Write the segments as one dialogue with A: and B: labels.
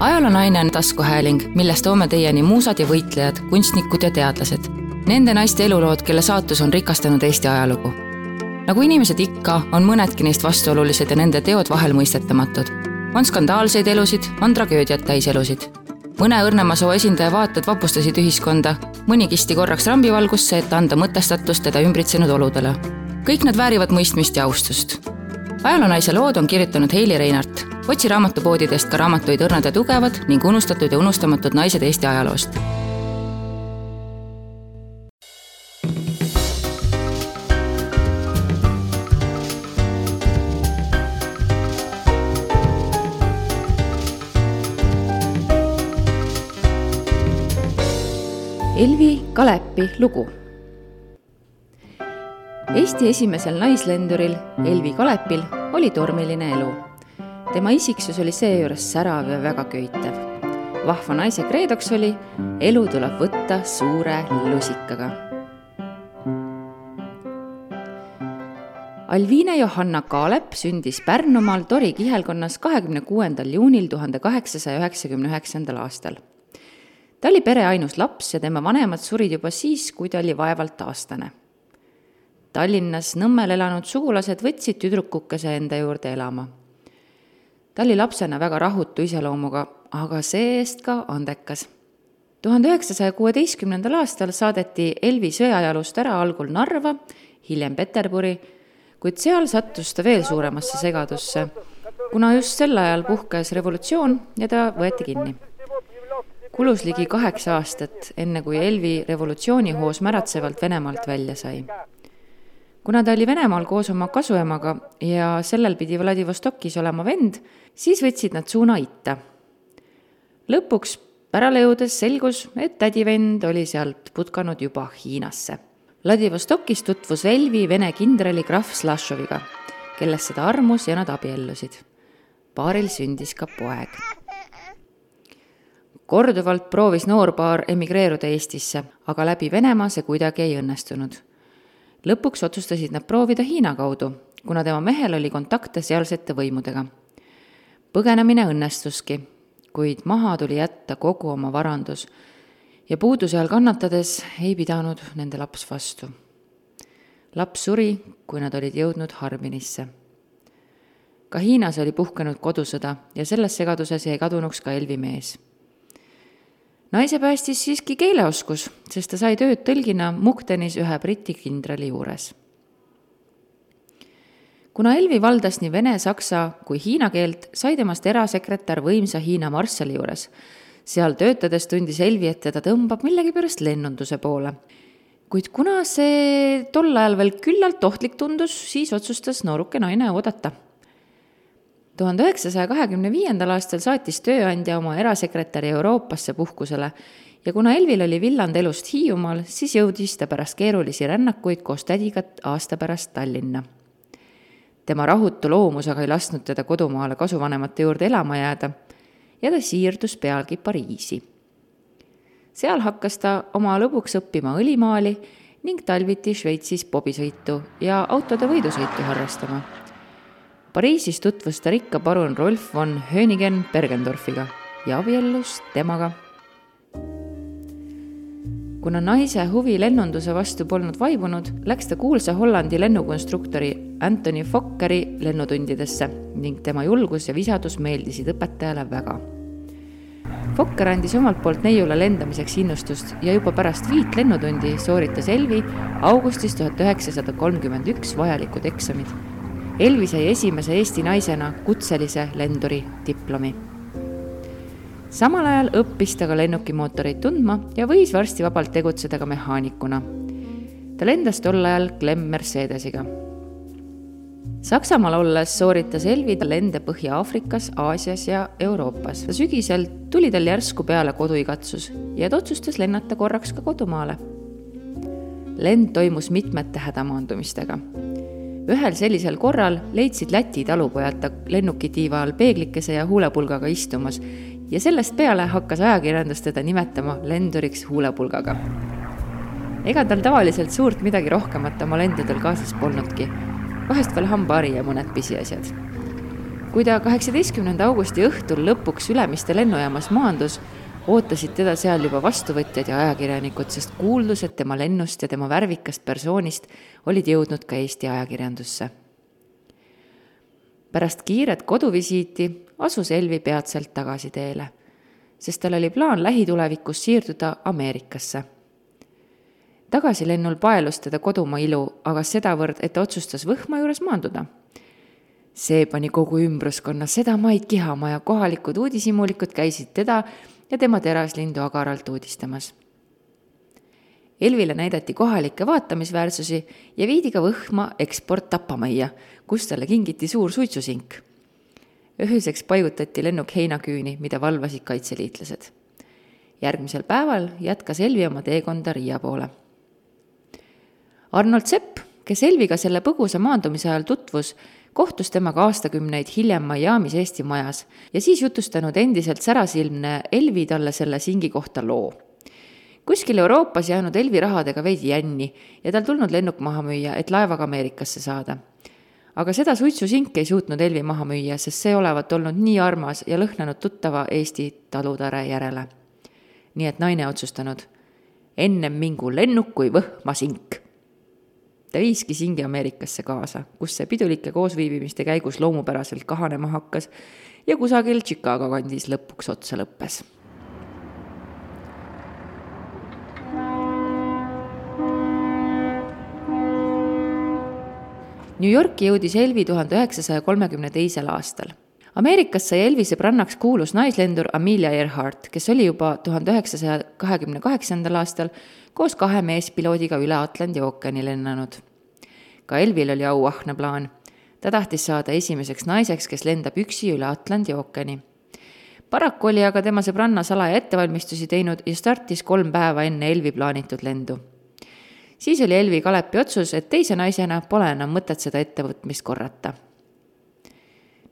A: ajaloonaine on taskuhääling, milles toome teieni muusad ja võitlejad, kunstnikud ja teadlased. Nende naiste elulood, kelle saatus on rikastanud Eesti ajalugu. nagu inimesed ikka, on mõnedki neist vastuolulised ja nende teod vahel mõistetamatud. on skandaalseid elusid, on tragöödiat täis elusid. mõne õrnema soo esindaja vaated vapustasid ühiskonda, mõni kisti korraks rambivalgusse, et anda mõtestatust teda ümbritsenud oludele. kõik nad väärivad mõistmist ja austust ajaloonaise lood on kirjutanud Heili Reinart. Otsi raamatupoodidest ka raamatuid Õrnad ja tugevad ning unustatud ja unustamatud naised Eesti ajaloost. Elvi Kalepi lugu Eesti esimesel naislenduril Elvi Kalepil oli tormiline elu. Tema isiksus oli seejuures särav ja väga köitev. vahva naise kreedoks oli, elu tuleb võtta suure lusikaga. Alviine Johanna Kaalep sündis Pärnumaal Tori kihelkonnas kahekümne kuuendal juunil tuhande kaheksasaja üheksakümne üheksandal aastal. ta oli pere ainus laps ja tema vanemad surid juba siis, kui ta oli vaevalt aastane Tallinnas Nõmmel elanud sugulased võtsid tüdrukukese enda juurde elama. Ta oli lapsena väga rahutu iseloomuga, aga see-eest ka andekas. tuhande üheksasaja kuueteistkümnendal aastal saadeti Elvi sõjajalust ära algul Narva, hiljem Peterburi, kuid seal sattus ta veel suuremasse segadusse, kuna just sel ajal puhkes revolutsioon ja ta võeti kinni kulus ligi kaheksa aastat, enne kui Elvi revolutsioonihoos märatsevalt Venemaalt välja sai kuna ta oli Venemaal koos oma kasuemaga ja sellel pidi Vladivostokis olema vend, siis võtsid nad suuna itta. lõpuks pärale jõudes selgus, et tädivend oli sealt putkanud juba Hiinasse. Vladivostokis tutvus Velvi Vene kindrali krahv Slašoviga, kellest seda armus ja nad abiellusid. paaril sündis ka poeg. korduvalt proovis noorpaar emigreeruda Eestisse, aga läbi Venemaa see kuidagi ei õnnestunud lõpuks otsustasid nad proovida Hiina kaudu, kuna tema mehel oli kontakte sealsete võimudega. põgenemine õnnestuski, kuid maha tuli jätta kogu oma varandus ja puuduse all kannatades ei pidanud nende laps vastu. laps suri, kui nad olid jõudnud Harbinisse. ka Hiinas oli puhkenud kodusõda ja selles segaduses jäi kadunuks ka Elvi mees naise päästis siiski keeleoskus, sest ta sai tööd tõlgina Mukdenis ühe Briti kindrali juures. kuna Elvi valdas nii vene, saksa kui hiina keelt, sai temast erasekretär võimsa Hiina marssali juures. seal töötades tundis Elvi, et teda tõmbab millegipärast lennunduse poole. kuid kuna see tol ajal veel küllalt ohtlik tundus, siis otsustas nooruke naine oodata tuhande üheksasaja kahekümne viiendal aastal saatis tööandja oma erasekretäri Euroopasse puhkusele ja kuna Elvil oli villand elust Hiiumaal, siis jõudis ta pärast keerulisi rännakuid koos tädiga aasta pärast Tallinna. tema rahutu loomus aga ei lasknud teda kodumaale kasuvanemate juurde elama jääda ja ta siirdus pealgi Pariisi. seal hakkas ta oma lõbuks õppima õlimaali ning talviti Šveitsis pobisõitu ja autode võidusõitu harrastama Pariisis tutvus ta rikka parun Rolf von Hönigen Bergendorfiga ja abiellus temaga. kuna naise huvi lennunduse vastu polnud vaibunud, läks ta kuulsa Hollandi lennukonstruktori Anthony Fokkeri lennutundidesse ning tema julgus ja visadus meeldisid õpetajale väga. Fokker andis omalt poolt neiule lendamiseks innustust ja juba pärast viit lennutundi sooritas Elvi augustis tuhat üheksasada kolmkümmend üks vajalikud eksamid Elvi sai esimese Eesti naisena kutselise lenduri diplomi. samal ajal õppis ta ka lennukimootoreid tundma ja võis varsti vabalt tegutseda ka mehaanikuna. ta lendas tol ajal Clem Mercedesiga. Saksamaal olles sooritas Elvi lende Põhja-Aafrikas, Aasias ja Euroopas. sügisel tuli tal järsku peale koduigatsus ja ta otsustas lennata korraks ka kodumaale. lend toimus mitmete hädamaandumistega ühel sellisel korral leidsid Läti talupojad ta lennukitiiva all peeglikese ja huulepulgaga istumas ja sellest peale hakkas ajakirjandus teda nimetama lenduriks huulepulgaga. ega tal tavaliselt suurt midagi rohkemat oma lendudel kaasas polnudki, vahest veel hambahari ja mõned pisiasjad. kui ta kaheksateistkümnenda augusti õhtul lõpuks Ülemiste lennujaamas maandus, ootasid teda seal juba vastuvõtjad ja ajakirjanikud, sest kuuldused tema lennust ja tema värvikast persoonist olid jõudnud ka Eesti ajakirjandusse. pärast kiiret koduvisiiti asus Elvi peatselt tagasi teele, sest tal oli plaan lähitulevikus siirduda Ameerikasse. tagasilennul paelus teda kodumaa ilu, aga sedavõrd, et ta otsustas Võhma juures maanduda see pani kogu ümbruskonna sedamaid kihama ja kohalikud uudishimulikud käisid teda ja tema teraslindu agaralt uudistamas. Elvile näidati kohalikke vaatamisväärsusi ja viidi ka Võhma eksporttapamajja, kus talle kingiti suur suitsusink. ööseks paigutati lennuk heinaküüni, mida valvasid kaitseliitlased. järgmisel päeval jätkas Elvi oma teekonda Riia poole. Arnold Sepp, kes Elviga selle põgusa maandumise ajal tutvus, kohtus temaga aastakümneid hiljem Miami's Eesti majas ja siis jutustanud endiselt särasilmne Elvi talle selle singi kohta loo. kuskil Euroopas jäänud Elvi rahadega veidi jänni ja tal tulnud lennuk maha müüa, et laevaga Ameerikasse saada. aga seda suitsusinki ei suutnud Elvi maha müüa, sest see olevat olnud nii armas ja lõhnanud tuttava Eesti talutare järele. nii et naine otsustanud, ennem mingu lennuk kui võhma sink ta viiski Singi Ameerikasse kaasa, kus see pidulike koosviibimiste käigus loomupäraselt kahanema hakkas ja kusagil Chicago kandis lõpuks otsa lõppes. New Yorki jõudis Elvi tuhande üheksasaja kolmekümne teisel aastal. Ameerikas sai Elvi sõbrannaks kuulus naislendur Amelia Earhart, kes oli juba tuhande üheksasaja kahekümne kaheksandal aastal koos kahe meespiloodiga üle Atlandi ookeani lennanud. ka Elvil oli auahne plaan. ta tahtis saada esimeseks naiseks, kes lendab üksi üle Atlandi ookeani. paraku oli aga tema sõbranna salaja ettevalmistusi teinud ja startis kolm päeva enne Elvi plaanitud lendu. siis oli Elvi Kalepi otsus, et teise naisena pole enam mõtet seda ettevõtmist korrata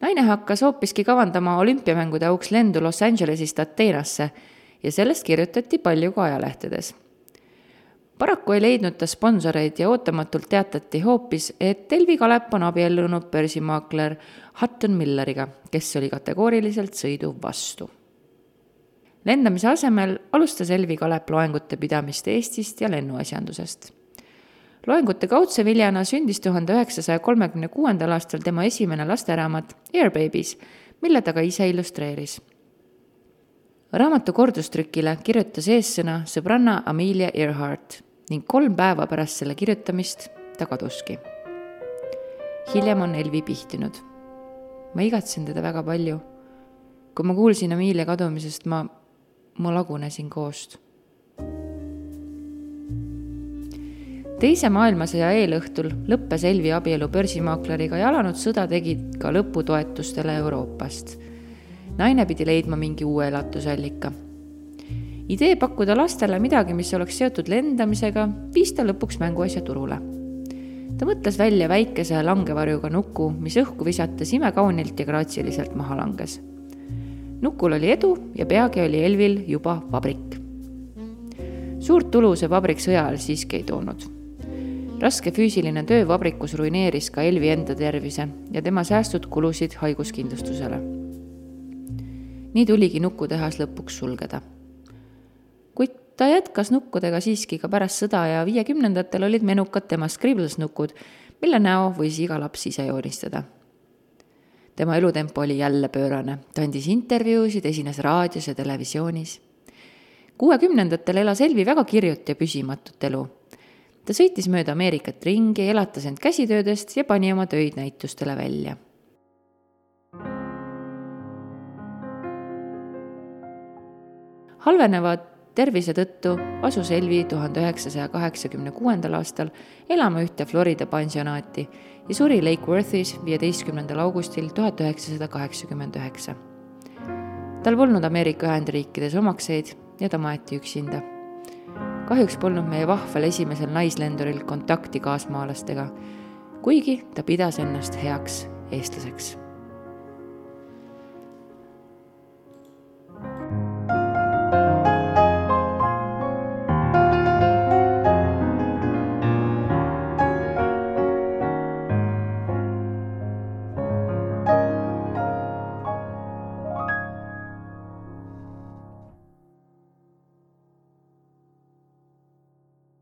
A: naine hakkas hoopiski kavandama olümpiamängude auks lendu Los Angelesist Ateenasse ja sellest kirjutati palju ka ajalehtedes paraku ei leidnud ta sponsoreid ja ootamatult teatati hoopis, et Elvi Kalep on abiellunud börsimaakler Hutton Milleriga, kes oli kategooriliselt sõidu vastu. lendamise asemel alustas Elvi Kalep loengute pidamist Eestist ja lennuasjandusest. Loengute kaudse viljana sündis tuhande üheksasaja kolmekümne kuuendal aastal tema esimene lasteraamat Airbabies, mille ta ka ise illustreeris raamatu kordustrükile kirjutas eessõna sõbranna Amelia Earhart ning kolm päeva pärast selle kirjutamist ta kaduski. hiljem on Elvi pihtinud. ma igatsen teda väga palju. kui ma kuulsin Amelia kadumisest, ma, ma lagunesin koost. Teise maailmasõja eelõhtul lõppes Elvi abielu börsimaakleriga ja alanud sõda tegi ka lõpu toetustele Euroopast. naine pidi leidma mingi uue elatusallika idee pakkuda lastele midagi, mis oleks seotud lendamisega, viis ta lõpuks mänguasja turule. ta mõtles välja väikese langevarjuga nuku, mis õhku visates imekaunilt ja graatsiliselt maha langes. nukul oli edu ja peagi oli Elvil juba vabrik. suurt tulu see vabrik sõja ajal siiski ei toonud raske füüsiline töö vabrikus ruineeris ka Elvi enda tervise ja tema säästud kulusid haiguskindlustusele. nii tuligi nukutehas lõpuks sulgeda ta jätkas nukkudega siiski ka pärast sõda ja viiekümnendatel olid menukad tema Scribbles-nukud, mille näo võis iga laps ise joonistada. tema elutempo oli jälle pöörane, ta andis intervjuusid, esines raadios ja televisioonis. kuuekümnendatel elas Elvi väga kirjut ja püsimatut elu. Ta sõitis mööda Ameerikat ringi, elatas end käsitöödest ja pani oma töid näitustele välja halvenevad tervise tõttu asus Elvi tuhande üheksasaja kaheksakümne kuuendal aastal elama ühte Florida pansionaati ja suri Lake Worthis viieteistkümnendal augustil tuhat üheksasada kaheksakümmend üheksa. tal polnud Ameerika Ühendriikides omakseid ja ta maeti üksinda. Kahjuks polnud meie vahval esimesel naislenduril kontakti kaasmaalastega, kuigi ta pidas ennast heaks eestlaseks